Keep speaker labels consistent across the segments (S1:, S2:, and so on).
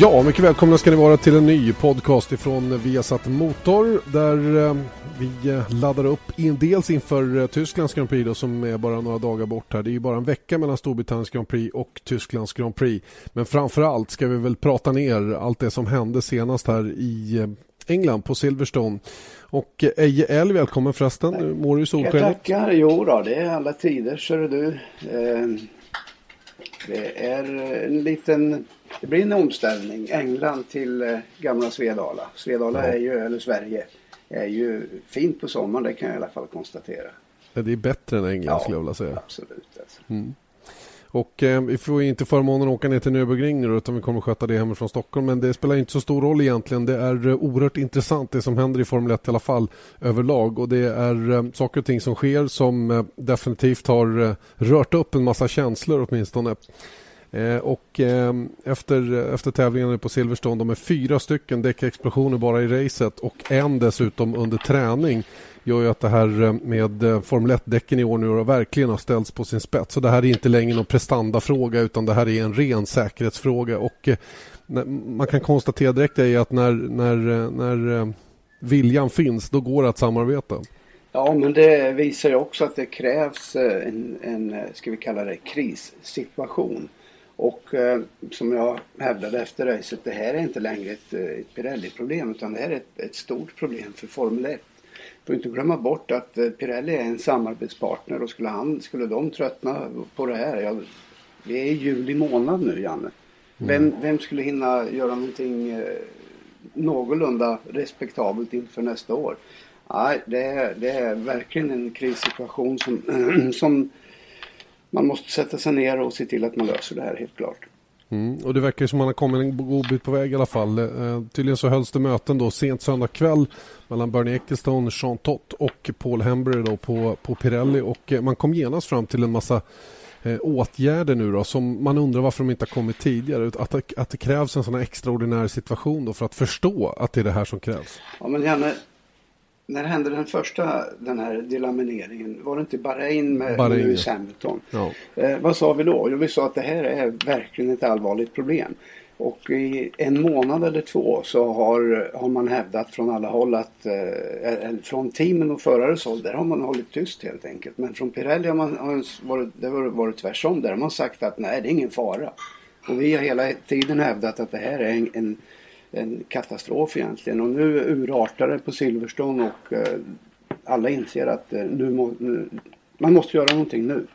S1: Ja, mycket välkomna ska ni vara till en ny podcast ifrån Viasat Motor där eh, vi eh, laddar upp in, dels inför eh, Tysklands Grand Prix då, som är bara några dagar bort här. Det är ju bara en vecka mellan Storbritanniens Grand Prix och Tysklands Grand Prix. Men framförallt ska vi väl prata ner allt det som hände senast här i England på Silverstone. Och Eje L, välkommen förresten. Nu mår du solskenet?
S2: Tackar. Jo då, det är alla tider, ser du. Det är en liten det blir en omställning. England till eh, gamla Svedala. Svedala ja. är ju, eller Sverige, är ju fint på sommaren. Det kan jag i alla fall konstatera.
S1: Det är bättre än England ja, skulle jag vilja säga.
S2: absolut. Alltså. Mm.
S1: Och eh, vi får inte förmånen att åka ner till Nürburgring nu utan vi kommer sköta det hemifrån Stockholm. Men det spelar inte så stor roll egentligen. Det är eh, oerhört intressant det som händer i Formel 1 i alla fall överlag. Och det är eh, saker och ting som sker som eh, definitivt har eh, rört upp en massa känslor åtminstone. Eh, och eh, efter, efter tävlingarna på Silverstone, de är fyra stycken däckexplosioner bara i racet och en dessutom under träning gör ju att det här eh, med eh, Formel 1-däcken i år nu verkligen har ställts på sin spets. Så det här är inte längre någon prestandafråga utan det här är en ren säkerhetsfråga. Och eh, man kan konstatera direkt att när, när, när viljan finns, då går det att samarbeta.
S2: Ja, men det visar ju också att det krävs en, en ska vi kalla det, krissituation. Och eh, som jag hävdade efter racet, det här är inte längre ett, eh, ett Pirelli-problem utan det här är ett, ett stort problem för Formel 1. Får inte glömma bort att eh, Pirelli är en samarbetspartner och skulle, han, skulle de tröttna på det här, ja, vi är i juli månad nu Janne. Vem, mm. vem skulle hinna göra någonting eh, någorlunda respektabelt inför nästa år? Nej, det är, det är verkligen en krissituation som, som man måste sätta sig ner och se till att man löser det här helt klart.
S1: Mm, och det verkar som man har kommit en god bit på väg i alla fall. Eh, tydligen så hölls det möten då sent söndag kväll mellan Bernie Ecclestone, Jean Tott och Paul Hembury då på, på Pirelli och eh, man kom genast fram till en massa eh, åtgärder nu då som man undrar varför de inte har kommit tidigare. Att, att det krävs en sån här extraordinär situation då för att förstå att det är det här som krävs.
S2: Ja men Janne, när hände den första den här delamineringen? Var det inte Bahrain med Bahrain, Lewis Hamilton? Ja. Eh, vad sa vi då? Jo, vi sa att det här är verkligen ett allvarligt problem. Och i en månad eller två så har, har man hävdat från alla håll att, eh, från teamen och förares håll, där har man hållit tyst helt enkelt. Men från Pirelli har man har varit, det har varit tvärsom. Där har man sagt att nej, det är ingen fara. Och vi har hela tiden hävdat att det här är en, en en katastrof egentligen. Och nu urartar det på Silverstone och eh, alla inser att eh, nu, må, nu, man måste göra någonting nu.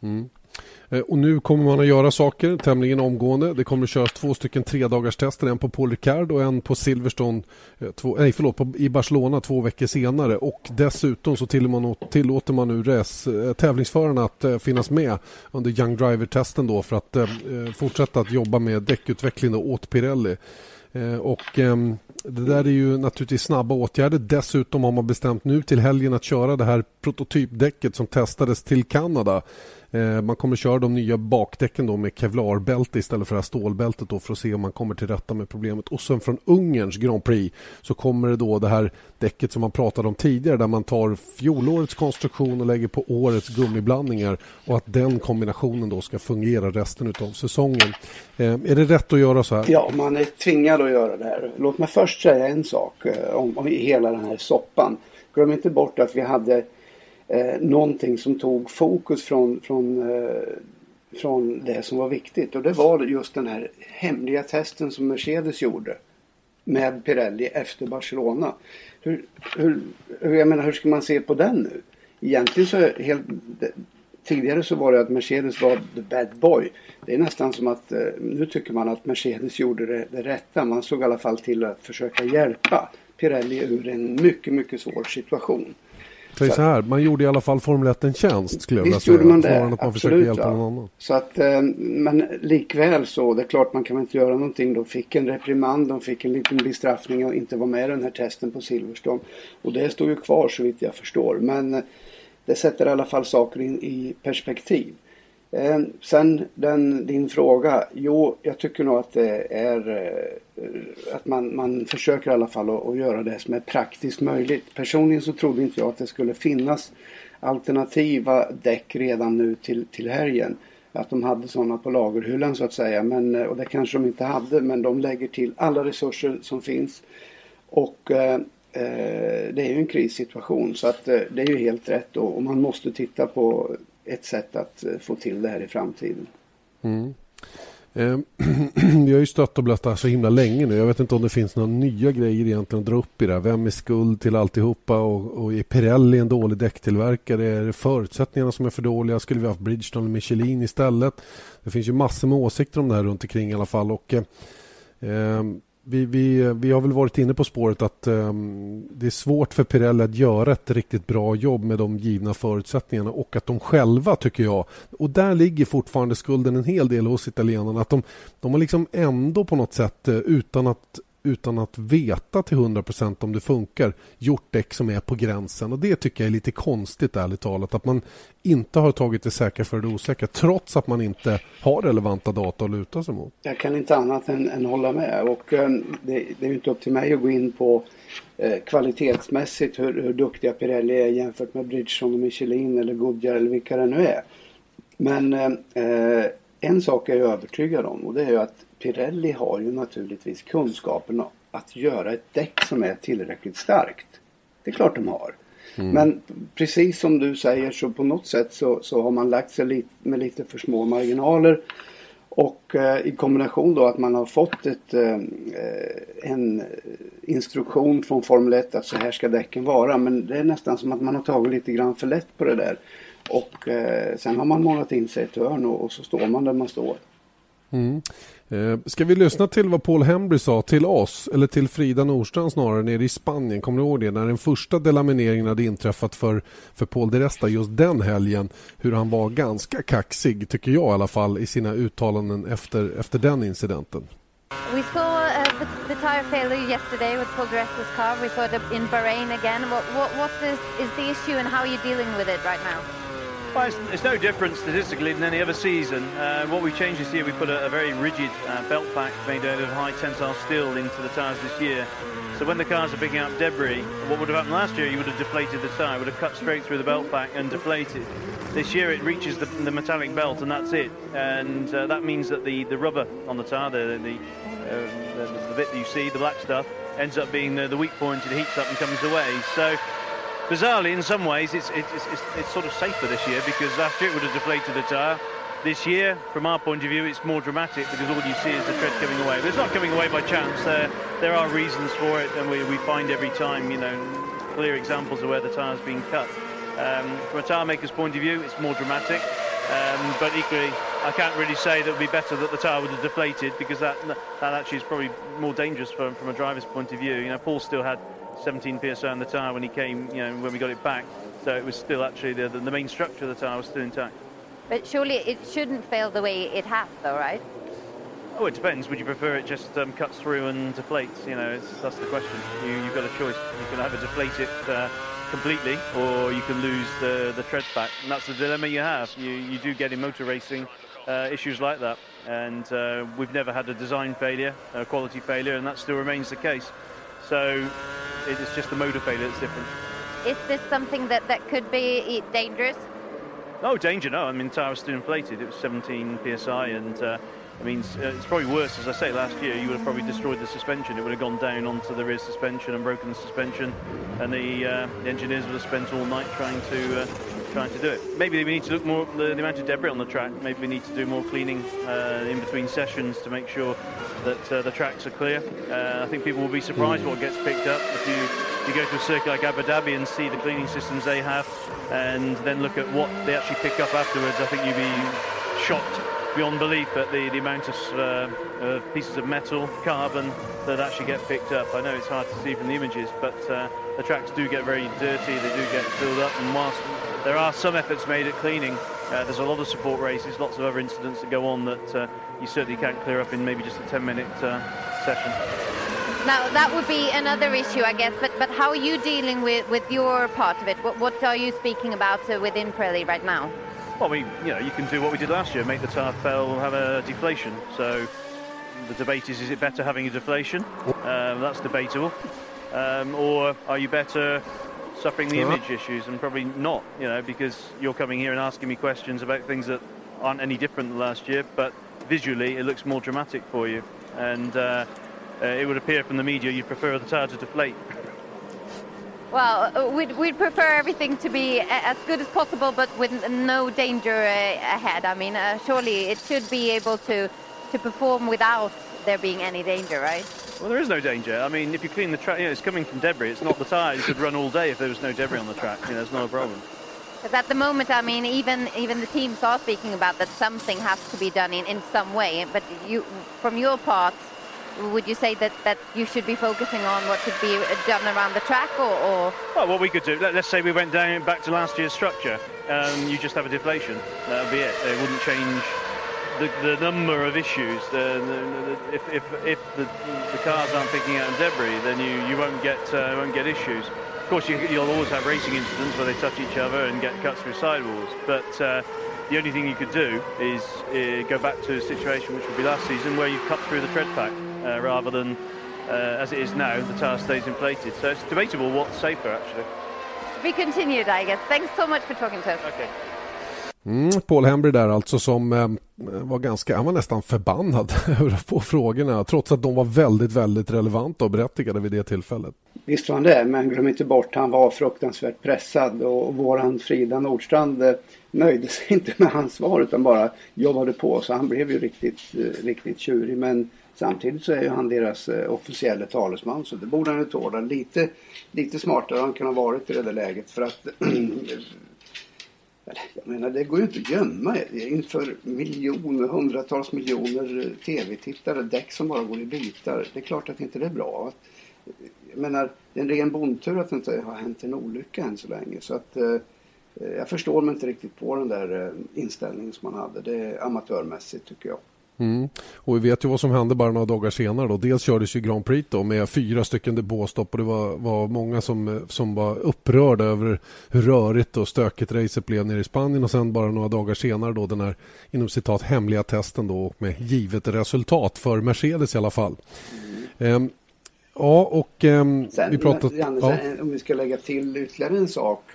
S1: Mm. Eh, och nu kommer man att göra saker tämligen omgående. Det kommer att köras två stycken tredagarstester, en på Paul Ricard och en på Silverstone eh, två, nej, förlåt, på, i Barcelona två veckor senare. Och dessutom så till man, tillåter man nu res, eh, tävlingsförarna att finnas med under Young Driver-testen då för att fortsätta att jobba med däckutveckling åt Pirelli. Eh, och ehm, det där är ju naturligtvis snabba åtgärder. Dessutom har man bestämt nu till helgen att köra det här prototypdäcket som testades till Kanada Eh, man kommer köra de nya bakdäcken då med kevlarbälte istället för det här stålbältet då för att se om man kommer till rätta med problemet. Och sen från Ungerns Grand Prix så kommer det då det här däcket som man pratade om tidigare där man tar fjolårets konstruktion och lägger på årets gummiblandningar och att den kombinationen då ska fungera resten av säsongen. Eh, är det rätt att göra så här?
S2: Ja, man är tvingad att göra det här. Låt mig först säga en sak eh, om, om hela den här soppan. Glöm inte bort att vi hade eh, någonting som tog fokus från, från, eh, från det som var viktigt. Och det var just den här hemliga testen som Mercedes gjorde med Pirelli efter Barcelona. Hur, hur, jag menar, hur ska man se på den nu? Egentligen så helt, Tidigare så var det att Mercedes var the bad boy. Det är nästan som att eh, nu tycker man att Mercedes gjorde det, det rätta. Man såg i alla fall till att försöka hjälpa Pirelli ur en mycket, mycket svår situation.
S1: Säg så här, man gjorde i alla fall Formel 1 en tjänst skulle jag
S2: vilja
S1: säga.
S2: gjorde man det, att man absolut. Hjälpa ja. någon annan. Så att, eh, men likväl så, det är klart man kan inte göra någonting. De fick en reprimand, de fick en liten bestraffning och inte vara med i den här testen på Silverstone. Och det står ju kvar så vitt jag förstår. Men eh, det sätter i alla fall saker in i perspektiv. Eh, sen den, din fråga. Jo, jag tycker nog att det är eh, att man, man försöker i alla fall att, att, göra det som är praktiskt möjligt. Personligen så trodde inte jag att det skulle finnas alternativa däck redan nu till, till helgen. att de hade sådana på lagerhyllan så att säga. Men, eh, och det kanske de inte hade men de lägger till alla resurser som finns. Och eh, eh det är ju en krissituation så att eh, det är ju helt rätt och, och man måste titta på ett sätt att eh, få till det här i framtiden. Mm.
S1: Eh, vi har ju stött och blött det här så himla länge nu. Jag vet inte om det finns några nya grejer egentligen att dra upp i det här. Vem är skuld till alltihopa och, och är Pirelli en dålig däcktillverkare? Är det förutsättningarna som är för dåliga? Skulle vi haft Bridgestone eller Michelin istället? Det finns ju massor med åsikter om det här runt omkring i alla fall. Och, eh, ehm, vi, vi, vi har väl varit inne på spåret att um, det är svårt för Pirelli att göra ett riktigt bra jobb med de givna förutsättningarna och att de själva, tycker jag, och där ligger fortfarande skulden en hel del hos italienarna, att de, de har liksom ändå på något sätt eh, utan att utan att veta till 100% om det funkar gjort däck som är på gränsen. och Det tycker jag är lite konstigt ärligt talat. Att man inte har tagit det säkra för det osäkra trots att man inte har relevanta data att luta sig mot.
S2: Jag kan inte annat än, än hålla med. Och, eh, det, det, är inte upp till mig att gå in på eh, kvalitetsmässigt hur, hur duktiga Pirelli är jämfört med Bridgestone och Michelin eller Goodyear eller vilka det nu är. Men eh, eh en sak är jag övertygad om och det är ju att Pirelli har ju naturligtvis kunskaperna att göra ett däck som är tillräckligt starkt. Det är klart de har. Mm. Men precis som du säger så på något sätt så, så har man lagt sig lite, med lite för små marginaler. Och eh, i kombination då att man har fått ett, eh, en instruktion från Formel 1 att så här ska däcken vara. Men det är nästan som att man har tagit lite grann för lätt på det där. Och eh, sen har man målat in sig i ett hörn och, och, så står man där man står.
S1: Mm. Ska vi lyssna till vad Paul Hembry sa till oss, eller till Frida Nordstrand snarare, nere i Spanien. Kommer du ihåg det? När den första delamineringen hade inträffat för, för Paul de Resta just den helgen. Hur han var ganska kaxig, tycker jag i alla fall, i sina uttalanden efter, efter den incidenten.
S3: We saw uh, the, the tire failure yesterday with Paul de Resta's car. We saw it in Bahrain again. What, what, what is, is the issue and how are you dealing with it right now?
S4: Well, it's, it's, no different statistically than any other season. Uh, what we've changed this year, we put a, a very rigid uh, belt pack made out of high tensile steel into the tyres this year. So when the cars are picking up debris, what would have happened last year, you would have deflated the tyre, would have cut straight through the belt pack and deflated. This year it reaches the, the metallic belt and that's it. And uh, that means that the, the rubber on the tyre, the, the, uh, the, the, bit that you see, the black stuff, ends up being the, the weak point, it heats up and comes away. So bizarrely, in some ways, it's, it's, it's, it's, sort of safer this year because last year it would have deflated the tyre. This year, from our point of view, it's more dramatic because all you see is the tread coming away. But it's not coming away by chance. There, there are reasons for it, and we, we find every time, you know, clear examples of where the tyre's been cut. Um, from a tyre maker's point of view, it's more dramatic. Um, but equally, I can't really say that it would be better that the tyre would have deflated because that that actually is probably more dangerous from, from a driver's point of view. You know, Paul still had 17 psi on the tyre when he came, you know, when we got it back. So it was still actually the, the main structure of the tyre was still intact.
S3: But surely it shouldn't fail the way it has, though, right?
S4: Oh, it depends. Would you prefer it just um, cuts through and deflates? You know, that's the question. You, have got a choice. You can either deflate it uh, completely, or you can lose the the tread back, and that's the dilemma you have. You you do get in motor racing uh, issues like that, and uh, we've never had a design failure, a quality failure, and that still remains the case. So it's just the motor failure that's different.
S3: Is this something that, that could be dangerous?
S4: No danger, no. I mean, the tyre was still inflated. It was 17 psi, and uh, I mean, uh, it's probably worse. As I say, last year you would have probably destroyed the suspension. It would have gone down onto the rear suspension and broken the suspension, and the, uh, the engineers would have spent all night trying to uh, trying to do it. Maybe we need to look more at the, the, amount of debris on the track. Maybe we need to do more cleaning uh, in between sessions to make sure that uh, the tracks are clear. Uh, I think people will be surprised what gets picked up if you, you go to a circuit like Abu Dhabi and see the cleaning systems they have and then look at what they actually pick up afterwards. I think you'd be shocked beyond belief at the, the amount of uh, pieces of metal, carbon that actually get picked up. I know it's hard to see from the images, but uh, the tracks do get very dirty, they do get filled up, and whilst there are some efforts made at cleaning, uh, there's a lot of support races, lots of other incidents that go on that uh, you certainly can't clear up in maybe just a 10 minute uh, session.
S3: Now that would be another issue, I guess. But but how are you dealing with, with your part of it? What, what are you speaking about uh, within Pirelli right now?
S4: Well, we you know you can do what we did last year, make the tyre fail, have a deflation. So the debate is: is it better having a deflation? Um, that's debatable. Um, or are you better suffering the image issues? And probably not, you know, because you're coming here and asking me questions about things that aren't any different than last year, but visually it looks more dramatic for you. And uh, uh, it would appear from the media you prefer the tyre to deflate.
S3: Well, uh, we'd, we'd prefer everything to be as good as possible, but with no danger uh, ahead. I mean, uh, surely it should be able to, to perform without there being any danger, right?
S4: Well, there is no danger. I mean, if you clean the track, you know, it's coming from debris. It's not the tyre. You could run all day if there was no debris on the track. You know, it's not a problem.
S3: Because at the moment, I mean, even even the teams are speaking about that something has to be done in, in some way. But you, from your part, would you say that, that you should be focusing on what could be done around the track or, or?
S4: Well, what we could do, let, us say we went down back to last year's structure, um, you just have a deflation. That would be it. It wouldn't change the, the number of issues. The, the, if, if, if the, the cars aren't picking out debris, then you, you won't get uh, won't get issues. Of course, you, will always have racing incidents where they touch each other and get cuts through sidewalls, but uh, the only thing you could do is uh, go back to a situation which would be last season where you cut through the tread pack uh, rather than uh, as it is now, the tyre stays inflated. So it's debatable what's safer actually.
S3: We continued, I guess. Thanks so much for talking to us.
S4: Okay.
S1: Mm, Paul Hembry där alltså som eh, var ganska, han var nästan förbannad över att få frågorna trots att de var väldigt, väldigt relevanta och berättigade vid det tillfället.
S2: Visst var han det, men glöm inte bort han var fruktansvärt pressad och våran Frida Nordstrand eh, nöjde sig inte med hans svar utan bara jobbade på så han blev ju riktigt, eh, riktigt tjurig men samtidigt så är ju han deras eh, officiella talesman så det borde han ju tåla. Lite, lite smartare han kunde ha varit i det där läget för att eh, jag menar det går ju inte att gömma inför miljoner, hundratals miljoner eh, tv-tittare, däck som bara går i bitar. Det är klart att inte det är bra. Jag menar, det är en ren bondtur att det inte har hänt en olycka än så länge. Så att, eh, jag förstår mig inte riktigt på den där eh, inställningen som man hade. Det är amatörmässigt tycker jag.
S1: Mm. Och vi vet ju vad som hände bara några dagar senare. Då. Dels kördes ju Grand Prix då, med fyra stycken depåstopp och det var, var många som, som var upprörda över hur rörigt och stökigt racet blev nere i Spanien och sen bara några dagar senare då den här inom citat hemliga testen då med givet resultat för Mercedes i alla fall. Mm. Um, ja och um,
S2: sen, vi pratat... Janne, ja. om vi ska lägga till ytterligare en sak.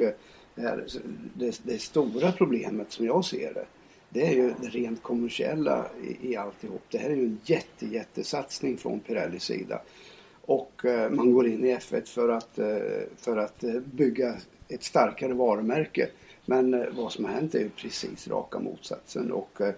S2: Här, det, det stora problemet som jag ser det det är ju det rent kommersiella i, i alltihop. Det här är ju en jätte, jättesatsning från Pirellis sida. Och eh, man går in i F1 för att, eh, för att eh, bygga ett starkare varumärke. Men eh, vad som har hänt är ju precis raka motsatsen. Och, eh,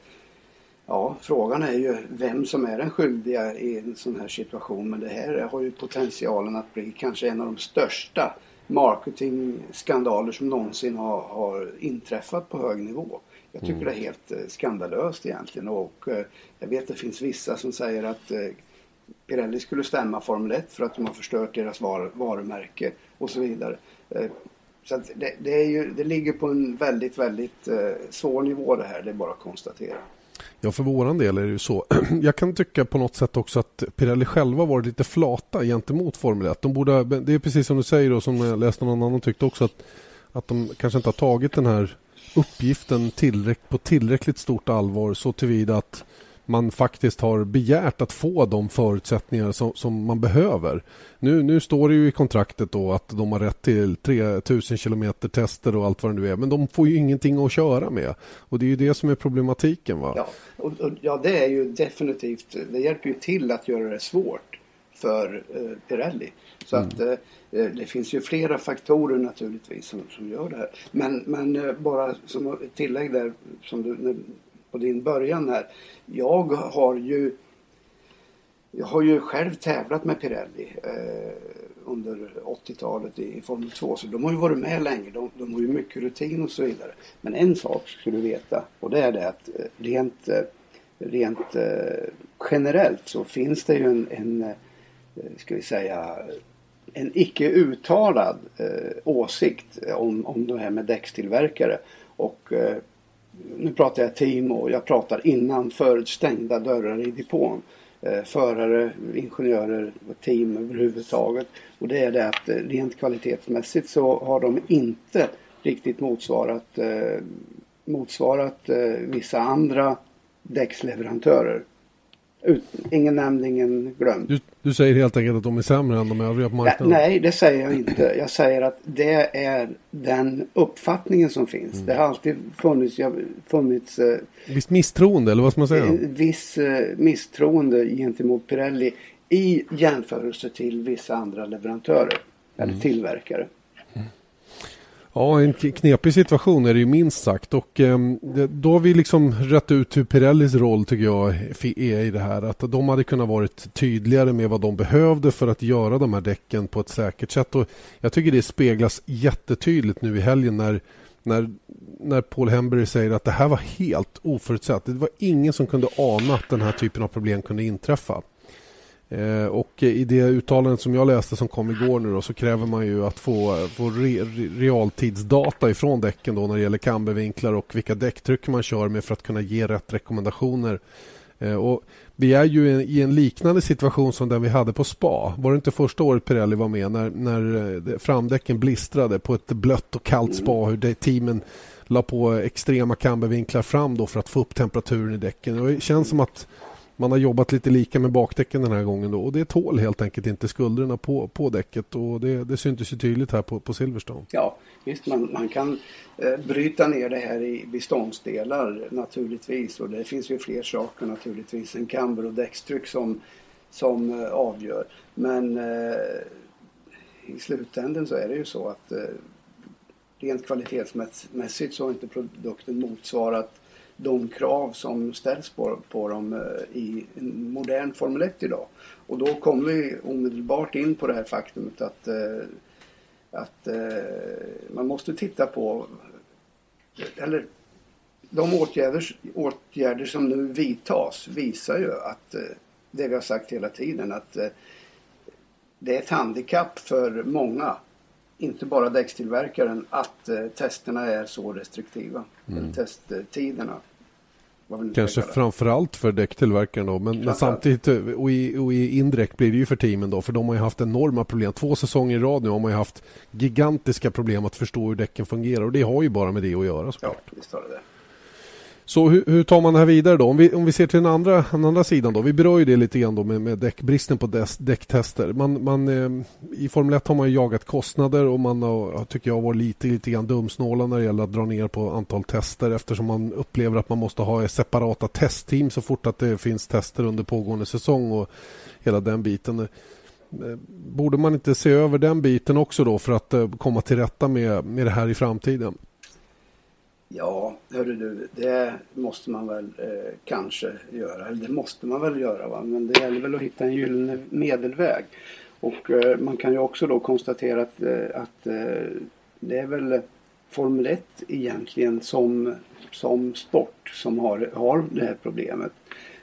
S2: ja, frågan är ju vem som är den skyldiga i en sån här situation. Men det här har ju potentialen att bli kanske en av de största marketingskandaler som någonsin har, har inträffat på hög nivå. Jag tycker mm. det är helt eh, skandalöst egentligen och eh, jag vet att det finns vissa som säger att eh, Pirelli skulle stämma Formel 1 för att de har förstört deras var varumärke och så vidare. Så det, det, är ju, det ligger på en väldigt, väldigt svår nivå det här, det är bara att konstatera.
S1: Ja, för våran del är det ju så. Jag kan tycka på något sätt också att Pirelli själva varit lite flata gentemot Formel 1. De borde, det är precis som du säger och som jag läste någon annan tyckte också att, att de kanske inte har tagit den här uppgiften tillräck på tillräckligt stort allvar så tillvida att man faktiskt har begärt att få de förutsättningar som, som, man behöver. Nu, nu står det ju i kontraktet då att de har rätt till 3000 kilometer tester och allt vad det nu är. Men de får ju ingenting att köra med. Och det är ju det som är problematiken. Va?
S2: Ja, och, och, ja det är ju definitivt. Det hjälper ju till att göra det svårt för eh, Pirelli. Så mm. att eh, Eh, det finns ju flera faktorer naturligtvis som, som gör det här. Men, men eh, bara som ett tillägg där som du, på din början här. Jag har ju jag har ju själv tävlat med Pirelli eh, under 80-talet i Formel 2 så de har ju varit med länge. De, de har ju mycket rutin och så vidare. Men en sak ska du veta och det är det att eh, rent, rent eh, generellt så finns det ju en, en ska vi säga en icke uttalad eh, åsikt eh, om, om det här med däckstillverkare. Och eh, nu pratar jag team och jag pratar innanför stängda dörrar i depån. Eh, förare, ingenjörer, team överhuvudtaget. Och det är det att eh, rent kvalitetsmässigt så har de inte riktigt motsvarat, eh, motsvarat eh, vissa andra däcksleverantörer. Ut, ingen nämnd, ingen glömd.
S1: Du, du, säger helt enkelt att de är sämre än de övriga på marknaden?
S2: Nej, det säger jag inte. Jag säger att det är den uppfattningen som finns. Mm. Det har alltid funnits, funnits
S1: eh, Visst misstroende, eller vad ska man säga?
S2: Viss eh, misstroende gentemot Pirelli i jämförelse till vissa andra leverantörer eller mm. tillverkare.
S1: Ja, en knepig situation är det ju minst sagt. Och eh, då har vi liksom rätt ut hur Pirellis roll tycker jag är i det här. Att de hade kunnat varit tydligare med vad de behövde för att göra de här däcken på ett säkert sätt. Och jag tycker det speglas jättetydligt nu i helgen när när, när Paul Hemberg säger att det här var helt oförutsett. Det var ingen som kunde ana att den här typen av problem kunde inträffa. Eh, och i det uttalandet som jag läste som kom igår nu då, så kräver man ju att få, få re, realtidsdata ifrån däcken då när det gäller kambervinklar och vilka däcktryck man kör med för att kunna ge rätt rekommendationer. Eh, och vi är ju i en liknande situation som den vi hade på spa. Var det inte första året Pirelli var med när, när eh, framdäcken blistrade på ett blött och kallt spa hur det, teamen la på extrema kambervinklar fram då för att få upp temperaturen i däcken. Och det känns som att man har jobbat lite lika med bakdäcken den här gången då, och det tål helt enkelt inte skulderna på, på däcket och det, det syntes ju tydligt här på, på Silverstone.
S2: Ja, visst man, man kan eh, bryta ner det här i beståndsdelar naturligtvis och det finns ju fler saker naturligtvis än kamber och däckstryck som, som eh, avgör. Men eh, i slutänden så är det ju så att eh, rent kvalitetsmässigt så har inte produkten motsvarat de krav som ställs på, på dem eh, i en modern Formel 1 idag. Och då kommer vi omedelbart in på det här faktumet att, eh, att eh, man måste titta på, eller de åtgärder, åtgärder som nu vidtas visar ju att det vi har sagt hela tiden att det är ett handikapp för många, inte bara däckstillverkaren, att testerna är så restriktiva. Mm. Testtiderna.
S1: Kanske framförallt för däcktillverkaren då. Men, men samtidigt och i, och i indirekt blir det ju för teamen då. För de har ju haft enorma problem. Två säsonger i rad nu har man ju haft gigantiska problem att förstå hur däcken fungerar. Och det har ju bara med det att göra såklart.
S2: Ja, visst har det det.
S1: Så hur, hur, tar man det här vidare då? Om vi, om vi ser till den andra, den andra sidan då. Vi berör ju det lite grann då med, med däckbristen på dess, däcktester. Man, man, eh, I Formel 1 har man ju jagat kostnader och man har, tycker jag, varit lite, lite grann dumsnåla när det gäller att dra ner på antal tester eftersom man upplever att man måste ha separata testteam så fort att det finns tester under pågående säsong och hela den biten. Eh, borde man inte se över den biten också då för att eh, komma till rätta med, med det här i framtiden?
S2: Ja, hörru du, det måste man väl eh, kanske göra. Eller det måste man väl göra va. Men det gäller väl att hitta en gyllene medelväg. Och eh, man kan ju också då konstatera att, eh, att eh, det är väl Formel 1 egentligen som, som sport som har, har det här problemet.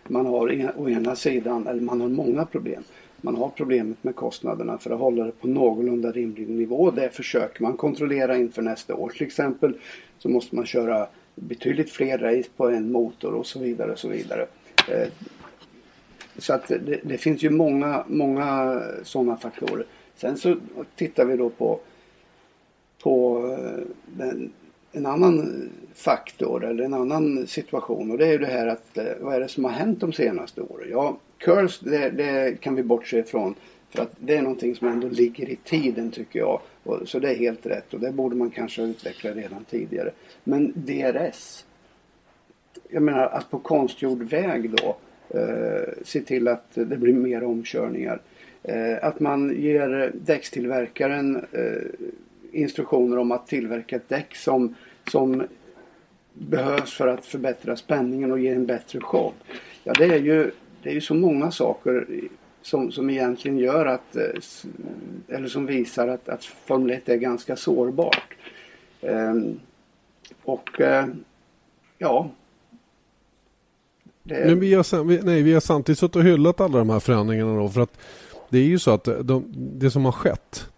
S2: Man har å ena sidan, eller man har många problem. Man har problemet med kostnaderna för att hålla det på någorlunda rimlig nivå. Det försöker man kontrollera inför nästa år till exempel så måste man köra betydligt fler race på en motor och så vidare och så vidare. Eh, så att det, det finns ju många, många sådana faktorer. Sen så tittar vi då på, på eh, den, en annan faktor eller en annan situation och det är ju det här att eh, vad är det som har hänt de senaste åren? Ja, Curse det, det kan vi bortse ifrån för att det är någonting som ändå ligger i tiden tycker jag. Och, så det är helt rätt och det borde man kanske ha utvecklat redan tidigare. Men DRS. Jag menar att på konstgjord väg då eh, se till att det blir mer omkörningar. Eh, att man ger däckstillverkaren eh, instruktioner om att tillverka ett däck som, som behövs för att förbättra spänningen och ge en bättre show. Ja, det är ju, det är ju så många saker som, som egentligen gör att, eh, eller som visar att, att Formel 1 är ganska sårbart. Um, och uh, ja.
S1: Det... Men vi har, nej, vi har samtidigt suttit och hyllat alla de här förändringarna då för att det är ju så att de, det som har skett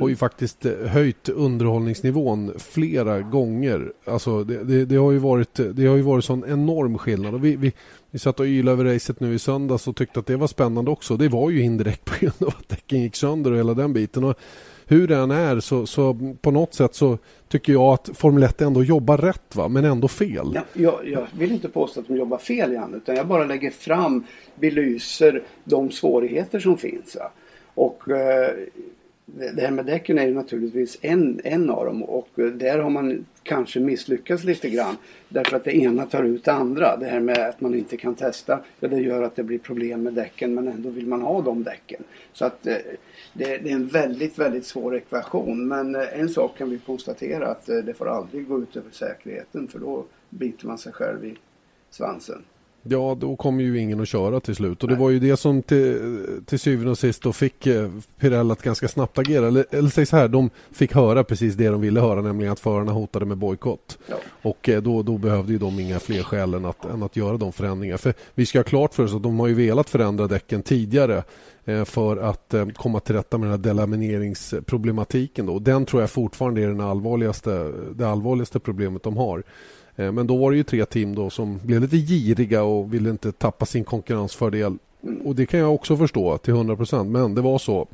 S1: har ju faktiskt eh, höjt underhållningsnivån flera gånger. Alltså det, det, det, har ju varit, det har ju varit sån enorm skillnad. Och vi, vi, vi satt och ylade över racet nu i söndags och tyckte att det var spännande också. Det var ju indirekt på grund av att däcken gick sönder och hela den biten. Och hur det än är så, så på något sätt så tycker jag att Formel 1 ändå jobbar rätt va, men ändå fel.
S2: Ja, jag, jag, vill inte påstå att de jobbar fel Jan, utan jag bara lägger fram, belyser de svårigheter som finns. Va? Och eh, det här med däcken är ju naturligtvis en, en av dem och där har man kanske misslyckats lite grann. Därför att det ena tar ut det andra. Det här med att man inte kan testa, ja, det gör att det blir problem med däcken men ändå vill man ha de däcken. Så att eh, det, det, är en väldigt, väldigt svår ekvation. Men eh, en sak kan vi konstatera att eh, det får aldrig gå ut över säkerheten för då biter man sig själv i svansen.
S1: Ja, då kommer ju ingen att köra till slut. Och det var ju det som till, till syvende och sist då fick eh, Pirell att ganska snabbt agera. Eller, eller säg så här, de fick höra precis det de ville höra, nämligen att förarna hotade med bojkott. Ja. Och eh, då, då behövde ju de inga fler skäl än att, än att göra de förändringarna. För vi ska ha klart för oss att de har ju velat förändra däcken tidigare eh, för att komma till rätta med den här delamineringsproblematiken. Då. Den tror jag fortfarande är den allvarligaste, det allvarligaste problemet de har. Eh, men då var det ju tre team då som blev lite giriga och ville inte tappa sin konkurrensfördel. Och det kan jag också förstå till 100 procent. Men det var så.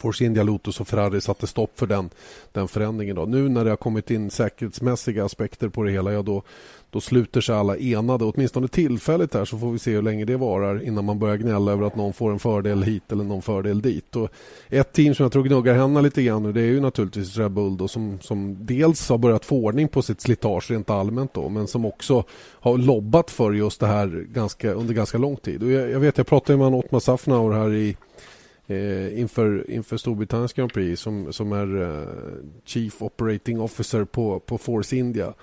S1: Force India, Lotus och Ferrari satte stopp för den, den förändringen. Då. Nu när det har kommit in säkerhetsmässiga aspekter på det hela, ja, då, då sluter sig alla enade. Åtminstone tillfälligt här så får vi se hur länge det varar innan man börjar gnälla över att någon får en fördel hit eller någon fördel dit. Och ett team som jag tror gnuggar händerna lite grann nu det är ju naturligtvis Red Bull då, som, som dels har börjat få ordning på sitt slitage rent allmänt då, men som också har lobbat för just det här ganska, under ganska lång tid. Och jag, jag vet, jag pratade med Ottmar Safnauer här i eh, inför, inför Storbritanniens Grand Prix som, som är eh, Chief Operating Officer på, på Force India.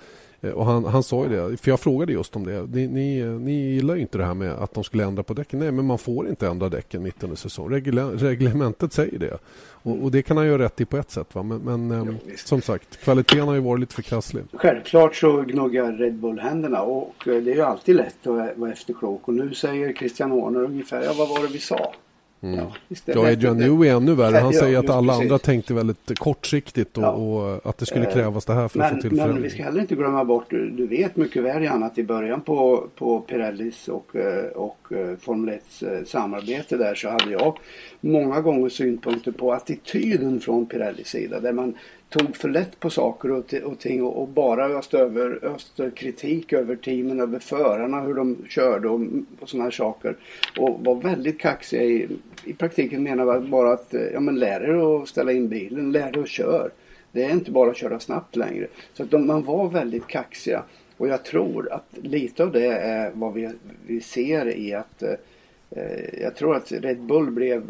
S1: Eh, och han, han sa ju det, för jag frågade just om det. Ni, ni, ni gillar ju inte det här med att de skulle ändra på däcken. Nej, men man får inte ändra däcken mitt under säsong. Regula reglementet säger det. Och, och, det kan han ju rätt i på ett sätt. Va? Men, men ja, ehm, som sagt, kvaliteten har ju varit lite för krasslig.
S2: Självklart så gnuggar Red Bull händerna och det är ju alltid lätt att vara efterklok. Och nu säger Christian Horner ungefär, ja vad var det vi sa?
S1: Mm. Ja, ja Adrian Newey är ännu värre. Han säger att alla andra tänkte väldigt kortsiktigt och, ja. och, att det skulle eh, krävas det här för men, att få till
S2: Men vi ska heller inte glömma bort, du vet mycket väl Jan att i början på, på Pirellis och, eh, och eh, Formel 1 samarbete där så hade jag många gånger synpunkter på attityden från Pirellis sida där man tog för lätt på saker och, och ting och, och bara öste över öste kritik över teamen, över förarna, hur de körde och, och sådana här saker. Och var väldigt kaxiga i, i praktiken menar jag bara att eh, ja, men lär er att ställa in bilen, lär er att köra. Det är inte bara att köra snabbt längre. Så att de, man var väldigt kaxiga. Och jag tror att lite av det är vad vi, vi ser i att eh, eh jag tror att Red Bull blev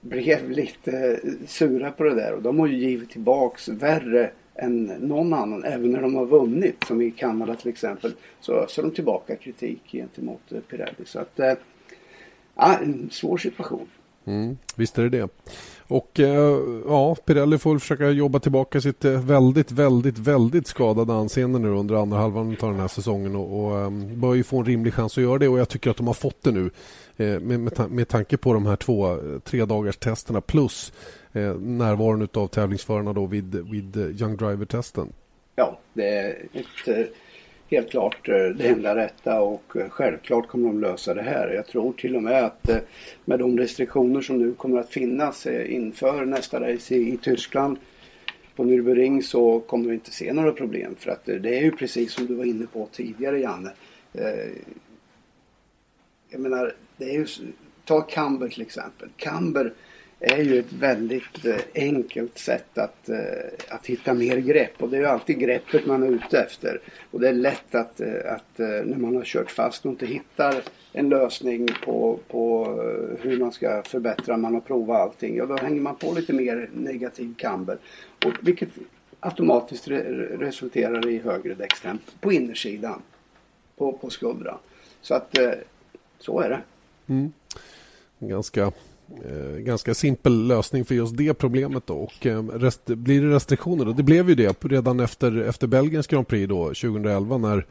S2: blev lite eh, sura på det där och de har ju givit tillbaks värre än någon annan. Även när de har vunnit som i Kanada till exempel så öser de tillbaka kritik gentemot eh, Pirelli. Så att eh, ja en svår situation.
S1: Mm, visst är det det. Och eh, ja, Pirelli får försöka jobba tillbaka sitt eh, väldigt, väldigt, väldigt skadade anseende nu under andra halvan av den här säsongen och, och ehm, bör ju få en rimlig chans att göra det och jag tycker att de har fått det nu. Eh, med, med, med tanke på de här två tre dagars testerna plus eh, närvaron av tävlingsförarna då vid, vid Young Driver-testen.
S2: Ja, det är ett, helt klart eh, det enda rätta och eh, självklart kommer de lösa det här. Jag tror till och med att eh, med de restriktioner som nu kommer att finnas inför nästa race i, Tyskland på Nürburgring så kommer vi inte se några problem för att det är ju precis som du var inne på tidigare Janne. Jag menar det är ju, ta Camber till exempel. Camber är ju ett väldigt eh, enkelt sätt att, eh, att hitta mer grepp och det är ju alltid greppet man är ute efter. Och det är lätt att, eh, att när man har kört fast och inte hittar en lösning på, på hur man ska förbättra, man har provat allting, ja då hänger man på lite mer negativ camber. Och vilket automatiskt re resulterar i högre däckstemp på innersidan på, på skuldran. Så att så är det.
S1: Mm. Ganska, ganska simpel lösning för just det problemet. Då. Och, eh, rest, blir det restriktioner? Då? Det blev ju det redan efter, efter Belgiens Grand Prix då, 2011 när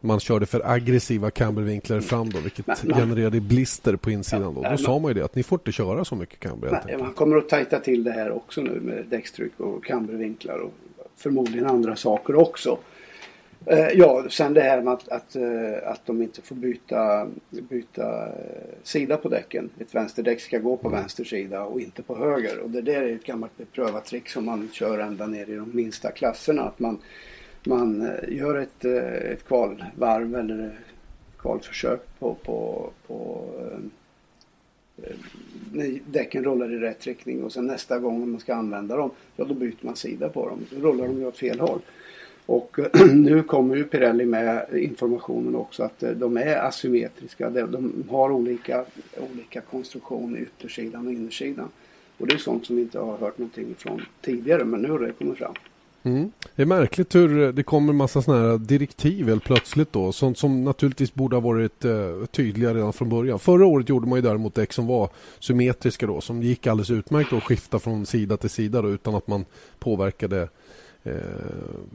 S1: man körde för aggressiva cambervinklar fram då, vilket man, genererade blister på insidan. Då, då sa man ju det att ni får inte köra så mycket camber.
S2: Man kommer att tajta till det här också nu med däckstryck och cambervinklar och förmodligen andra saker också. Eh, ja, sen det här med att, att, eh, att de inte får byta, byta eh, sida på däcken. Ett vänsterdäck ska gå på vänster sida och inte på höger. Och det där är ett gammalt beprövat trick som man kör ända ner i de minsta klasserna. Att man, man gör ett, ett kvalvarv eller kvalförsök på, på, på när däcken rullar i rätt riktning och sen nästa gång man ska använda dem, ja då byter man sida på dem. Då rullar de ju åt fel håll. Och nu kommer ju Pirelli med informationen också att eh, de är asymmetriska. De har olika, olika konstruktion i yttersidan och innersidan. Och det är sånt som vi inte har hört någonting från tidigare men nu har det kommit fram.
S1: Mm. Det är märkligt hur eh, det kommer massa sådana här direktiv helt plötsligt då. Sånt som naturligtvis borde ha varit eh, tydliga redan från början. Förra året gjorde man ju däremot däck som var symmetriska då. Som gick alldeles utmärkt att skifta från sida till sida då, utan att man påverkade eh,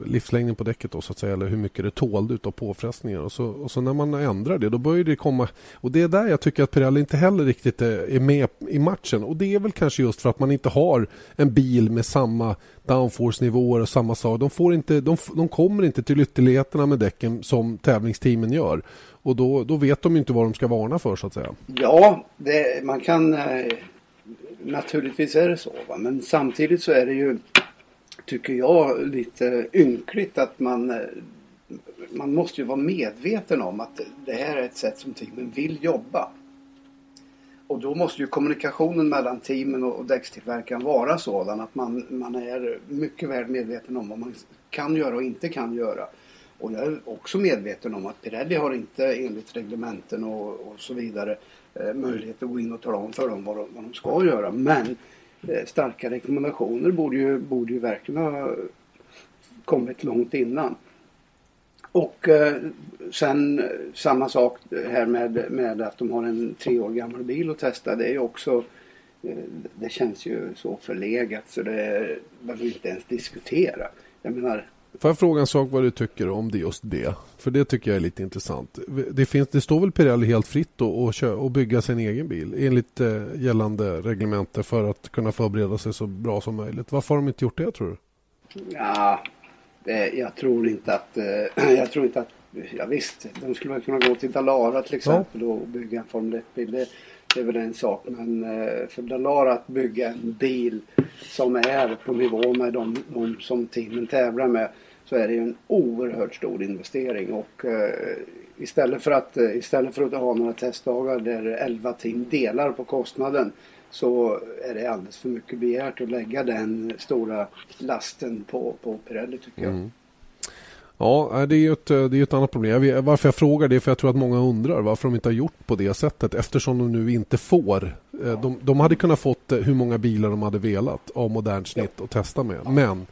S1: livslängden på däcket då, så att säga, eller hur mycket det tålde av påfrestningar. Och så, och så när man ändrar det, då börjar det komma... Och det är där jag tycker att Pirelli inte heller riktigt eh, är med i matchen. Och det är väl kanske just för att man inte har en bil med samma downforce-nivåer och samma sak. De, får inte, de, de kommer inte till ytterligheterna med däcken som tävlingsteamen gör. Och då, då vet de inte vad de ska varna för så att säga.
S2: Ja, det, man kan... Eh, naturligtvis är det så. Va? Men samtidigt så är det ju tycker jag, lite ynkligt att man eh, man måste ju vara medveten om att det här är ett sätt som teamen vill jobba. Och då måste ju kommunikationen mellan teamen och däckstillverkaren vara sådan att man, man är mycket väl medveten om vad man kan göra och inte kan göra. Och jag är också medveten om att Pirelli har inte enligt reglementen och, och så vidare eh, möjlighet att gå in och tala om för dem vad de, vad de ska göra. Men Eh, starka rekommendationer borde ju, borde ju verkligen ha kommit långt innan. Och eh, sen eh, samma sak här med, med att de har en tre år gammal bil att testa. Det är ju också eh, det känns ju så förlegat så det behöver vi inte ens diskutera. Jag menar
S1: Får jag fråga en sak vad du tycker om det just det? För det tycker jag är lite intressant. Det, finns, det står väl Pirelli helt fritt att och bygga sin egen bil enligt eh, gällande reglementer för att kunna förbereda sig så bra som möjligt. Varför har de inte gjort det tror du?
S2: Ja, det, jag tror inte att... Eh, jag tror inte att... Ja, visst, de skulle väl kunna gå till Dalara till exempel ja. och bygga en Formel 1-bil. Det, det, är väl en sak. Men eh, för Dalara att bygga en bil som är på nivå med de, de som teamen tävlar med så är det ju en oerhört stor investering och eh, istället, för att, eh, istället för att ha några testdagar där 11 team delar på kostnaden så är det alldeles för mycket begärt att lägga den stora lasten på, på Pirelli tycker jag. Mm.
S1: Ja, eh, det är ju ett, det är ett annat problem. Jag vet, varför jag frågar det är för jag tror att många undrar varför de inte har gjort på det sättet eftersom de nu inte får. De, de hade kunnat fått hur många bilar de hade velat av modernt snitt att testa med. Men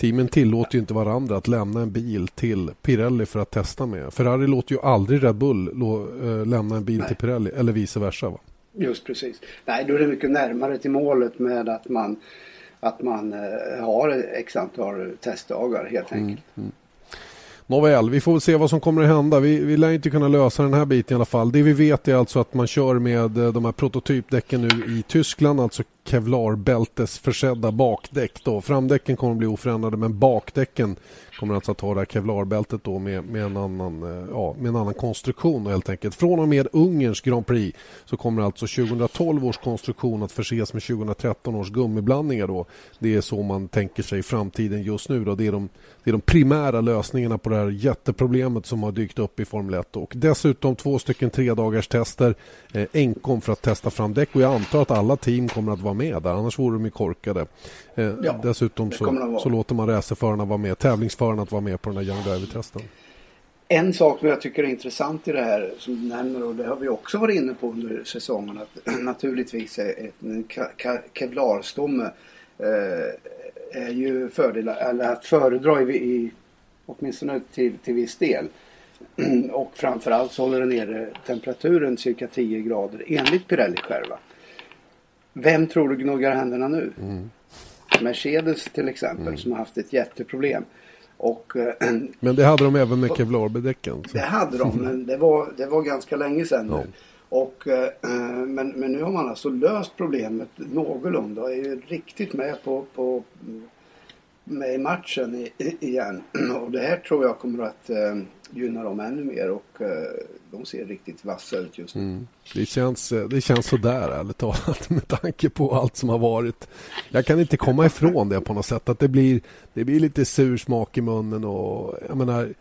S1: Teamen tillåter ju inte varandra att lämna en bil till Pirelli för att testa med. Ferrari låter ju aldrig Red Bull äh, lämna en bil Nej. till Pirelli eller vice versa. Va?
S2: Just precis. Nej, då är det mycket närmare till målet med att man, att man äh, har x antal testdagar helt mm, enkelt. Mm, mm.
S1: Nåväl, vi får se vad som kommer att hända. Vi, vi lär inte kunna lösa den här biten i alla fall. Det vi vet är alltså att man kör med eh, de här prototypdäcken nu i Tyskland, alltså Kevlarbältesförsedda bakdäck. Då. Framdäcken kommer att bli oförändrade men bakdäcken kommer alltså att ha det här kevlarbältet då med, med, en annan, eh, ja, med en annan konstruktion helt enkelt. Från och med Ungerns Grand Prix så kommer alltså 2012 års konstruktion att förses med 2013 års gummiblandningar då. Det är så man tänker sig framtiden just nu då. Det är de, det är de primära lösningarna på det här jätteproblemet som har dykt upp i Formel 1 och dessutom två stycken tre dagars tester eh, enkom för att testa fram däck och jag antar att alla team kommer att vara med där annars vore de ju korkade. Eh, ja, dessutom så, så låter man racerförarna vara med, tävlingsförarna att vara med på den här Young Driver-testen.
S2: En sak som jag tycker är intressant i det här som du nämner och det har vi också varit inne på under säsongen att naturligtvis är en kevlarstomme eh, är ju fördelar, eller att föredra i, i åtminstone till, till viss del. Och framförallt så håller den nere temperaturen cirka 10 grader enligt Pirelli själva. Vem tror du gnuggar händerna nu? Mm. Mercedes till exempel mm. som har haft ett jätteproblem. Och,
S1: äh, men det hade de även med kevlarbedäcken?
S2: Det hade de men det var, det var ganska länge sedan ja. Och, äh, men, men nu har man alltså löst problemet någorlunda och är ju riktigt med på, på med i matchen igen. Och det här tror jag kommer att gynnar dem ännu mer och eh, de ser riktigt vassa ut just nu. Mm.
S1: Det, känns, eh, det känns sådär ärligt talat med tanke på allt som har varit. Jag kan inte komma ifrån det på något sätt att det blir, det blir lite sur smak i munnen och jag menar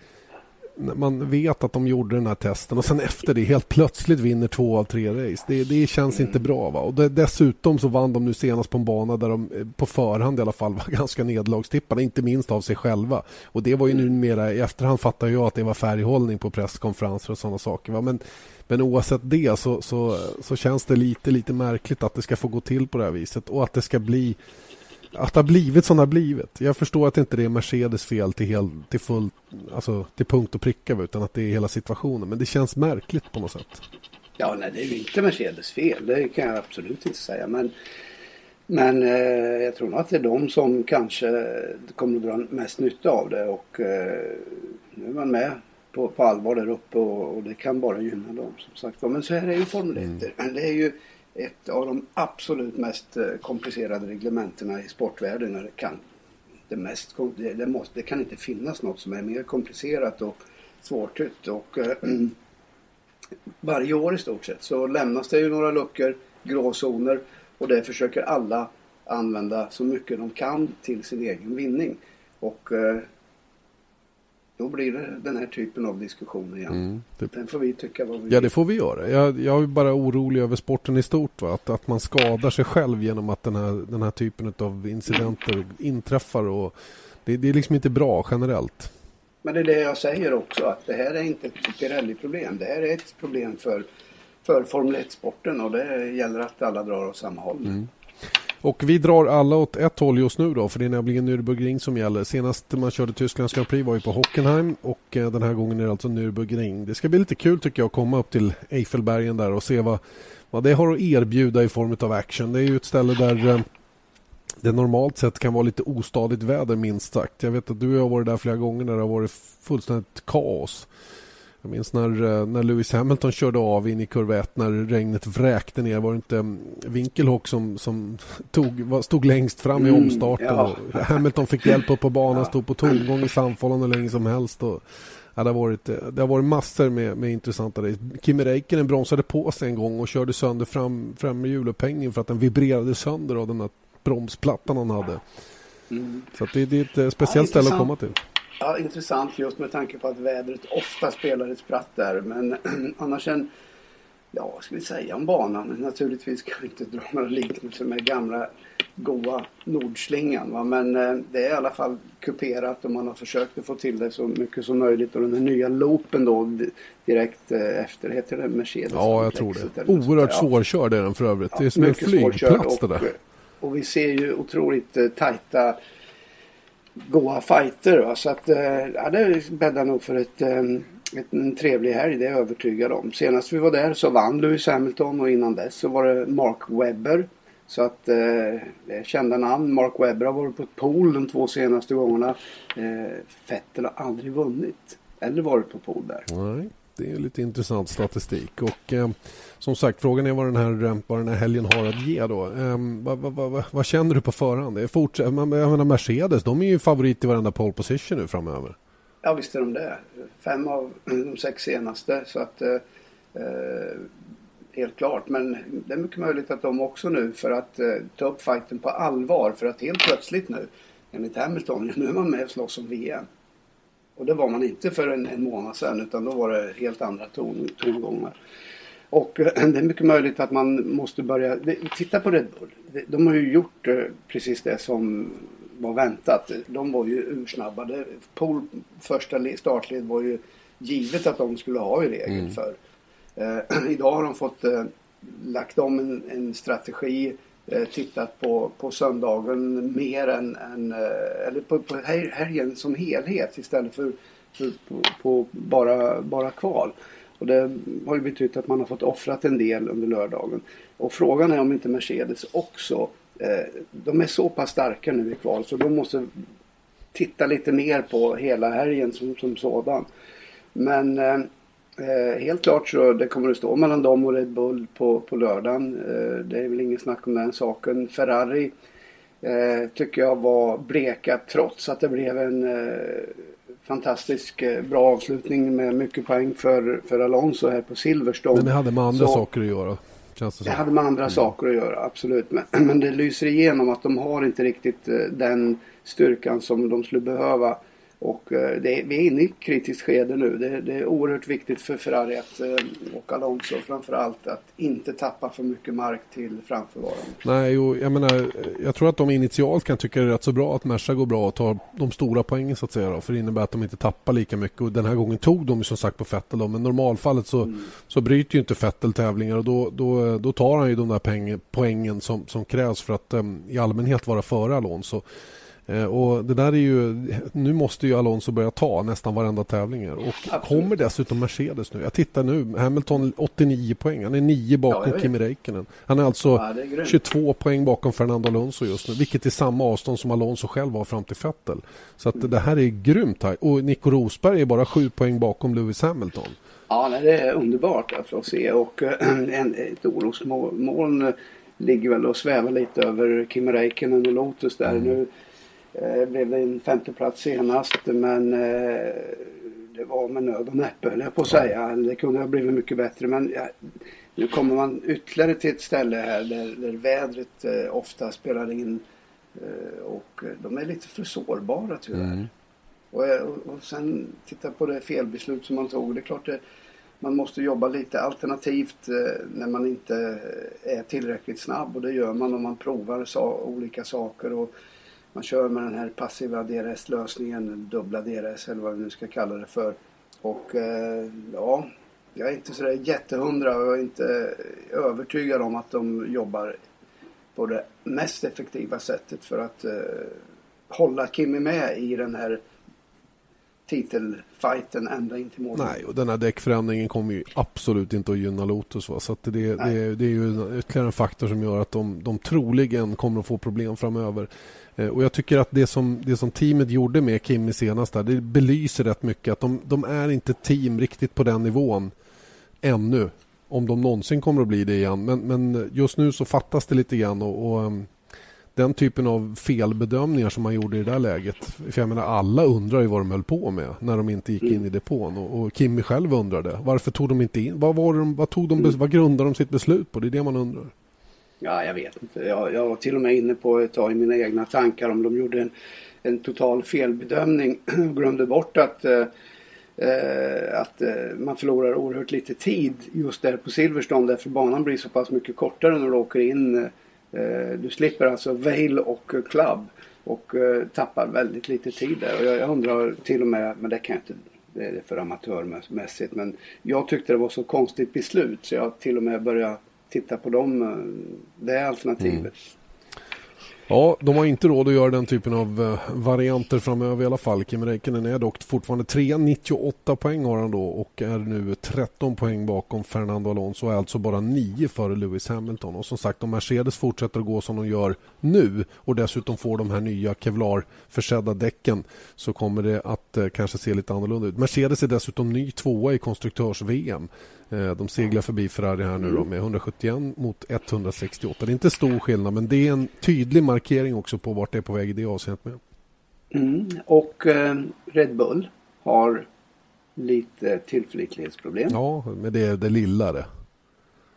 S1: man vet att de gjorde den här testen och sen efter det helt plötsligt vinner två av tre race. Det, det känns inte bra. Va? Och det, dessutom så vann de nu senast på en bana där de eh, på förhand i alla fall var ganska nederlagstippade, inte minst av sig själva. Och det var ju numera, i efterhand fattar jag att det var färghållning på presskonferenser och sådana saker. Va? Men, men oavsett det så, så, så känns det lite, lite märkligt att det ska få gå till på det här viset och att det ska bli att det har blivit som det har blivit. Jag förstår att inte det är Mercedes fel till, hel, till, full, alltså till punkt och pricka utan att det är hela situationen. Men det känns märkligt på något sätt.
S2: Ja, nej, det är ju inte Mercedes fel. Det kan jag absolut inte säga. Men, men eh, jag tror nog att det är de som kanske kommer att dra mest nytta av det. Och eh, nu är man med på, på allvar där uppe och, och, det kan bara gynna dem. Som sagt. Men så här är ju Formel 1. Mm. Det är ju ett av de absolut mest eh, komplicerade reglementena i sportvärlden. Det kan, det, mest, det, måste, det kan inte finnas något som är mer komplicerat och svårtytt. Och, äh, varje år i stort sett så lämnas det ju några luckor, gråzoner och det försöker alla använda så mycket de kan till sin egen vinning. Och äh, då blir det den här typen av diskussion igen. Mm, det... Den får vi tycka vad vi
S1: Ja, det får vi göra. Jag, jag är bara orolig över sporten i stort. Va? Att, att man skadar sig själv genom att den här, den här typen av incidenter inträffar. Och det, det är liksom inte bra generellt.
S2: Men det är det jag säger också. Att det här är inte ett Pirelli-problem. Det här är ett problem för, för Formel 1-sporten. Och det gäller att alla drar åt samma håll. Mm.
S1: Och vi drar alla åt ett håll just nu då, för det är nämligen Nürburgring som gäller. Senast man körde Tysklands Grand Prix var ju på Hockenheim och eh, den här gången är det alltså Nürburgring. Det ska bli lite kul tycker jag att komma upp till Eiffelbergen där och se vad, vad det har att erbjuda i form av action. Det är ju ett ställe där eh, det normalt sett kan vara lite ostadigt väder minst sagt. Jag vet att du har varit där flera gånger när det har varit fullständigt kaos. Jag minns när, eh, när Lewis Hamilton körde av in i kurva 1 när regnet vräkte ner. Var det inte mm, Winkelhock som, som tog, stod längst fram i mm, omstarten? Ja. Hamilton fick hjälp upp på banan, stod på tomgång i Sandfållan hur länge som helst. Och, ja, det, har varit, eh, det har varit massor med, med intressanta race. Kimi Räikkönen bromsade på sig en gång och körde sönder fram, fram med hjulupphängningen för att den vibrerade sönder av den där bromsplattan han hade. Mm. Så det, det, är ett eh, speciellt ja, ställe att komma till.
S2: Ja, intressant just med tanke på att vädret ofta spelar ett spratt där. Men annars en, ja vad ska vi säga om banan? Naturligtvis kan vi inte dra några liknelser med gamla goa Nordslingan. Va? Men eh, det är i alla fall kuperat och man har försökt att få till det så mycket som möjligt. Och den här nya loopen då direkt eh, efter, heter det Mercedes?
S1: Ja, jag tror det. Oerhört svårkörd är den för övrigt. Ja, det är som en flygplats det där.
S2: Och vi ser ju otroligt eh, tajta goa fighter. Va? Så att eh, ja, det bäddar nog för ett, eh, ett, en trevlig helg, det är jag övertygad om. Senast vi var där så vann Lewis Hamilton och innan dess så var det Mark Webber. Så att eh, det är kända namn. Mark Webber har varit på ett pool de två senaste gångerna. Eh, Vettel har aldrig vunnit. Eller varit på pool där.
S1: Nej, det är lite intressant statistik. Och eh, som sagt, frågan är vad den här, eh, vad den här helgen har att ge. Då. Eh, vad, vad, vad, vad, känner du på förhand? Det är fortsatt, eh, jag menar Mercedes, de är ju favorit i varenda pole position nu framöver.
S2: Ja, visst är de det. Fem av de sex senaste. Så att, eh, eh, helt klart. Men det är mycket möjligt att de också nu för att eh, ta upp fighten på allvar. För att helt plötsligt nu, enligt Hamilton, nu är man med och slåss om VM. Och det var man inte för en, en månad sedan utan då var det helt andra ton, tongångar. Och eh, det är mycket möjligt att man måste börja titta på Red Bull. De har ju gjort eh, precis det som var väntat. De var ju ursnabbade. Pool första startled var ju givet att de skulle ha i regel mm. för. Eh, idag har de fått eh, lagt om en, en strategi, Eh, tittat på, på söndagen mer än, än eh, eller på, på helgen som helhet istället för, för på, på, bara, bara kval. Och det har ju betytt att man har fått offrat en del under lördagen. Och frågan är om inte Mercedes också, eh, de är så pass starka nu i kval så de måste titta lite mer på hela helgen som, som sådan. Men eh, eh, helt klart så det kommer att stå mellan dem och Red Bull på, på lördagen. Eh, det är väl inget snack om den saken. Ferrari eh, tycker jag var bleka trots att det blev en eh, fantastisk eh, bra avslutning med mycket poäng för, för Alonso här på Silverstone.
S1: Men det hade med andra så, saker att göra?
S2: Känns det, det hade med andra mm. saker att göra, absolut. Men, men det lyser igenom att de har inte riktigt eh, den styrkan som de skulle behöva och eh, det vi är inne i ett kritiskt skede nu. Det, det är oerhört viktigt för Ferrari att, eh, och Alonso framförallt att inte tappa för mycket mark till framförvaran.
S1: Nej, jo, jag menar, jag tror att de initialt kan tycka det är rätt så bra att Merca går bra och tar de stora poängen så att säga. Då, för det innebär att de inte tappar lika mycket. Och den här gången tog de som sagt på Fettel. Då, men normalfallet så, mm. så bryter ju inte Fettel tävlingar och då, då, då tar han ju de där poäng, poängen som, som krävs för att um, i allmänhet vara före Alonso. Eh, och det där är ju, nu måste ju Alonso börja ta nästan varenda tävling. Och Absolut. kommer dessutom Mercedes nu. Jag tittar nu, Hamilton 89 poäng. Han är 9 bakom ja, Kimi Räikkönen. Han är alltså ja, är 22 poäng bakom Fernando Alonso just nu. Vilket är samma avstånd som Alonso själv har fram till Vettel. Så att mm. det här är grymt. Här. Och Nico Rosberg är bara 7 poäng bakom Lewis Hamilton.
S2: Ja, nej, det är underbart alltså att se. Och en, ett orosmoln ligger väl och svävar lite över Kimi Räikkönen och Lotus där. Mm. Nu Eh, blev det en femteplats senast men eh, det var med nöd och näppe höll jag på att säga. Det kunde ha blivit mycket bättre men ja, nu kommer man ytterligare till ett ställe här där, där vädret eh, ofta spelar in eh, och de är lite för sårbara tyvärr. Mm. Och, eh, och, och sen titta på det felbeslut som man tog. Det är klart det, man måste jobba lite alternativt eh, när man inte är tillräckligt snabb och det gör man om man provar sa olika saker. Och, man kör med den här passiva DRS-lösningen, dubbla DRS eller vad vi nu ska kalla det för. Och eh, ja, jag är inte sådär jättehundra och jag är inte övertygad om att de jobbar på det mest effektiva sättet för att eh, hålla Kimi med i den här titelfighten ända in till mål.
S1: Nej, och den här däckförändringen kommer ju absolut inte att gynna Lotus. Va? Så det, det, det, är ju ytterligare en faktor som gör att de, de troligen kommer att få problem framöver. Eh, och Jag tycker att det som, det som teamet gjorde med Kimi senast där, det belyser rätt mycket att de, de är inte team riktigt på den nivån ännu. Om de någonsin kommer att bli det igen. Men, men just nu så fattas det lite grann. Och, och, ehm, den typen av felbedömningar som man gjorde i det där läget. För jag menar, alla undrar ju vad de höll på med när de inte gick in i depån. Och, och Kimmy själv undrade. Varför tog de inte in? Vad, var de, vad, tog de, vad grundade de sitt beslut på? Det är det man undrar.
S2: Ja, jag vet inte. Jag, jag var till och med inne på att ta i mina egna tankar om de gjorde en, en total felbedömning och glömde bort att, eh, eh, att eh, man förlorar oerhört lite tid just där på Silverstone därför banan blir så pass mycket kortare när du åker in. Eh, Eh, du slipper alltså Vail och eh, Club och eh, tappar väldigt lite tid där. Och jag, undrar till och med, men det kan jag inte det är för amatörmässigt. Men jag tyckte det var så konstigt beslut så jag till och med började titta på dem, det alternativet. Mm.
S1: Ja, de har inte råd att göra den typen av eh, varianter framöver i alla fall. Kim Räikkönen är dock fortfarande 3, 98 poäng har han då och är nu 13 poäng bakom Fernando Alonso och är alltså bara 9 före Lewis Hamilton. Och som sagt, om Mercedes fortsätter att gå som de gör nu och dessutom får de här nya Kevlar-försedda däcken så kommer det att eh, kanske se lite annorlunda ut. Mercedes är dessutom ny tvåa i konstruktörs-VM. Eh, de seglar förbi Ferrari här nu då med 171 mot 168. Det är inte stor skillnad men det är en tydlig markering också på vart det är på väg i det avseendet med.
S2: Mm. Och eh, Red Bull har lite tillförlitlighetsproblem.
S1: Ja, men det är det lilla det.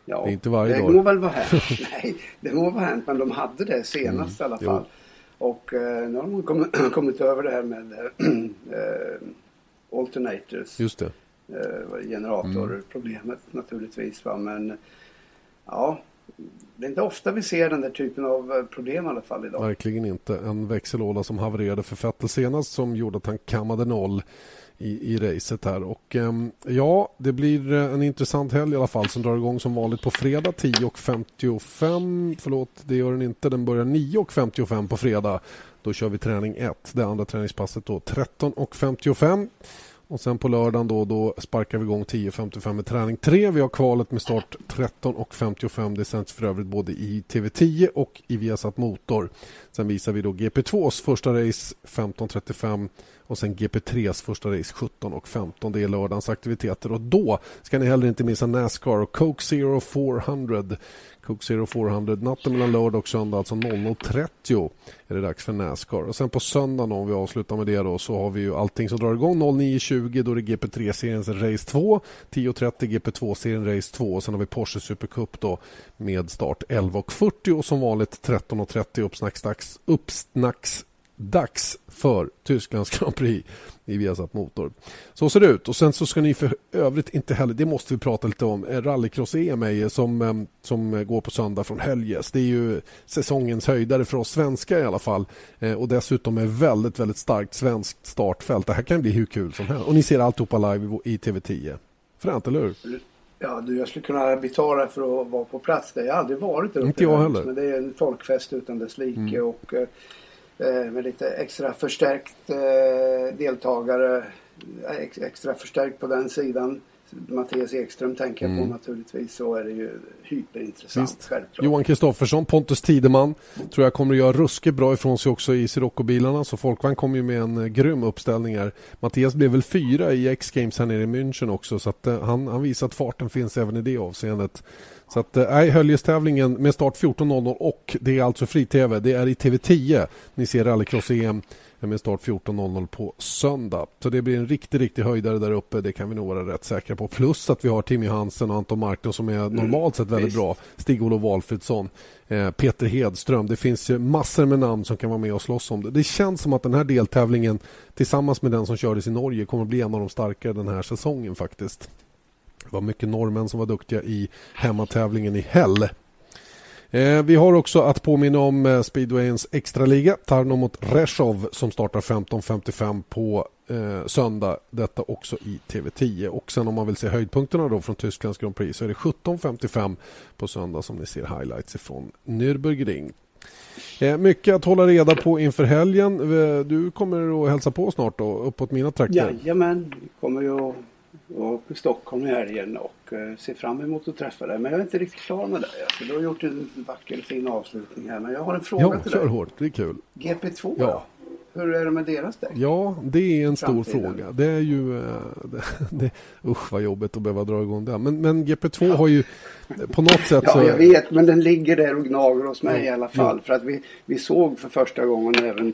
S1: Ja, det är inte varje
S2: det. Må väl vara hänt. Nej, det må vara hänt men de hade det senast mm. i alla fall. Jo. Och eh, nu har de kommit, kommit över det här med eh, alternators.
S1: Just det
S2: eh, generatorproblemet mm. naturligtvis. Va? Men ja, det är inte ofta vi ser den där typen av eh, problem i alla fall idag.
S1: Verkligen inte. En växellåda som havererade för Vettel senast som gjorde att han kammade noll i, i racet här. Och ehm, ja, det blir eh, en intressant helg i alla fall som drar igång som vanligt på fredag 10.55. Förlåt, det gör den inte. Den börjar 9.55 på fredag. Då kör vi träning 1. Det andra träningspasset då 13.55. Och sen på lördagen då, då sparkar vi igång 10.55 med träning 3. Vi har kvalet med start 13.55. Det sänds för övrigt både i TV10 och i Viasat Motor. Sen visar vi då GP2s första race 15.35 och sen GP3s första race 17 och 15. Det är lördagens aktiviteter. Och då ska ni heller inte missa Nascar och Coke Zero 400 Coke Zero 400 natten mellan lördag och söndag, alltså 00.30 är det dags för Nascar. Och sen på söndagen om vi avslutar med det då så har vi ju allting som drar igång. 09.20 då är det GP3-seriens Race 2, 10.30 GP2-serien Race 2 och sen har vi Porsche Supercup då med start 11.40 och som vanligt 13.30 uppsnacksdags, uppsnacks dags för Tysklands Grand Prix i Viasat Motor. Så ser det ut. Och Sen så ska ni för övrigt inte heller, det måste vi prata lite om, rallycross-EM som, som går på söndag från Höljes. Det är ju säsongens höjdare för oss svenskar i alla fall. Eh, och dessutom är väldigt, väldigt starkt svenskt startfält. Det här kan bli hur kul som helst. Och ni ser alltihopa live i TV10. Fränt, eller hur?
S2: Ja, du, jag skulle kunna betala för att vara på plats där. Jag har aldrig varit där
S1: Inte jag heller.
S2: Men det är en folkfest utan dess like. Mm. Och, eh, Eh, med lite extra förstärkt eh, deltagare. Eh, extra förstärkt på den sidan. Mattias Ekström tänker jag mm. på naturligtvis så är det ju hyperintressant Visst. självklart.
S1: Johan Kristoffersson, Pontus Tideman tror jag kommer att göra ruskigt bra ifrån sig också i Sirocco-bilarna så Folkvagn kommer ju med en grym uppställning här. Mattias blev väl fyra i X-Games här nere i München också så att han, han visar att farten finns även i det avseendet. Så att, nej, Höljestävlingen med start 14.00 och det är alltså fri-tv. Det är i TV10. Ni ser rallycross-EM med start 14.00 på söndag. Så det blir en riktig, riktig höjdare där uppe. Det kan vi nog vara rätt säkra på. Plus att vi har Timmy Hansen och Anton Markner som är mm, normalt sett väldigt bra. Stig-Olof Walfridsson, eh, Peter Hedström. Det finns ju massor med namn som kan vara med och slåss om det. Det känns som att den här deltävlingen tillsammans med den som kördes i Norge kommer att bli en av de starkare den här säsongen faktiskt. Det var mycket norrmän som var duktiga i hemmatävlingen i Hell. Eh, vi har också att påminna om eh, speedwayens extraliga Tarno mot Reshov som startar 15.55 på eh, söndag. Detta också i TV10. Och sen om man vill se höjdpunkterna då från Tysklands Grand Prix så är det 17.55 på söndag som ni ser highlights ifrån Nürburgring. Eh, mycket att hålla reda på inför helgen. Eh, du kommer att hälsa på snart då, uppåt mina trakter.
S2: Jajamän, kommer jag var uppe i Stockholm i helgen och eh, ser fram emot att träffa dig. Men jag är inte riktigt klar med dig. Alltså, du har gjort en vacker fin avslutning här. Men jag har en fråga
S1: ja,
S2: till
S1: dig.
S2: Ja,
S1: kör hårt. Det är kul.
S2: GP2 ja. då? Hur är det med deras däck?
S1: Ja, det är en stor fråga. Det är ju... Eh, det, det, usch vad jobbigt att behöva dra igång det. Men, men GP2 ja. har ju på något sätt...
S2: ja, jag vet. Men den ligger där och gnager hos mig ja. i alla fall. För att vi, vi såg för första gången även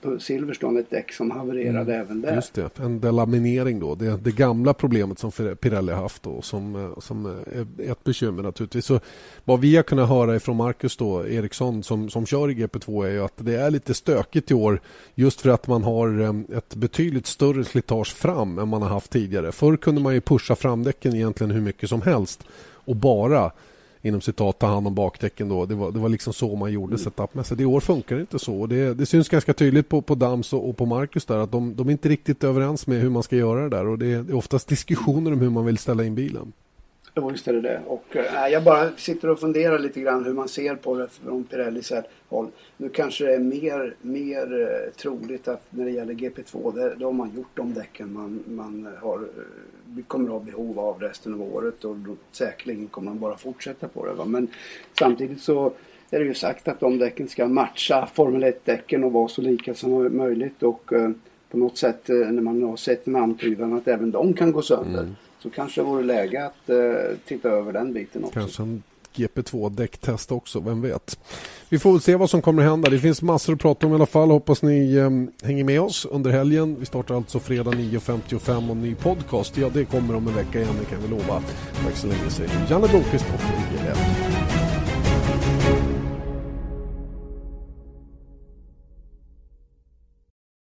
S2: på Silverstone ett däck som havererade mm, även där.
S1: Just det, en delaminering då. Det, det gamla problemet som Pirelli haft då som, eh, som är ett bekymmer naturligtvis. Så vad vi har kunnat höra från Marcus då, Eriksson som, som kör i GP2 är ju att det är lite stökigt i år just för att man har eh, ett betydligt större slitage fram än man har haft tidigare. Förr kunde man ju pusha framdäcken egentligen hur mycket som helst och bara inom citat ta hand om bakdäcken då. Det var, det var liksom så man gjorde mm. setupmässigt. I år funkar det inte så. Det, det syns ganska tydligt på, på Dams och, och på Marcus där att de, de är inte riktigt överens med hur man ska göra det där och det, det är oftast diskussioner om hur man vill ställa in bilen.
S2: Ja, visst är det det. Och, äh, jag bara sitter och funderar lite grann hur man ser på det från Pirellis håll. Nu kanske det är mer, mer eh, troligt att när det gäller GP2, där, då har man gjort de däcken man, man har, eh, kommer att ha behov av resten av året och då, säkerligen kommer man bara fortsätta på det. Va? Men samtidigt så är det ju sagt att de däcken ska matcha Formel 1-däcken och vara så lika som möjligt och uh, på något sätt när man har sett en antydan att även de kan gå sönder. Mm så kanske det vore läge att eh, titta över den biten också.
S1: Kanske en GP2-däcktest också, vem vet. Vi får väl se vad som kommer att hända. Det finns massor att prata om i alla fall. Hoppas ni eh, hänger med oss under helgen. Vi startar alltså fredag 9.55 och ny podcast. Ja, det kommer om en vecka igen, det kan vi lova. Tack så länge säger Janne Blomqvist och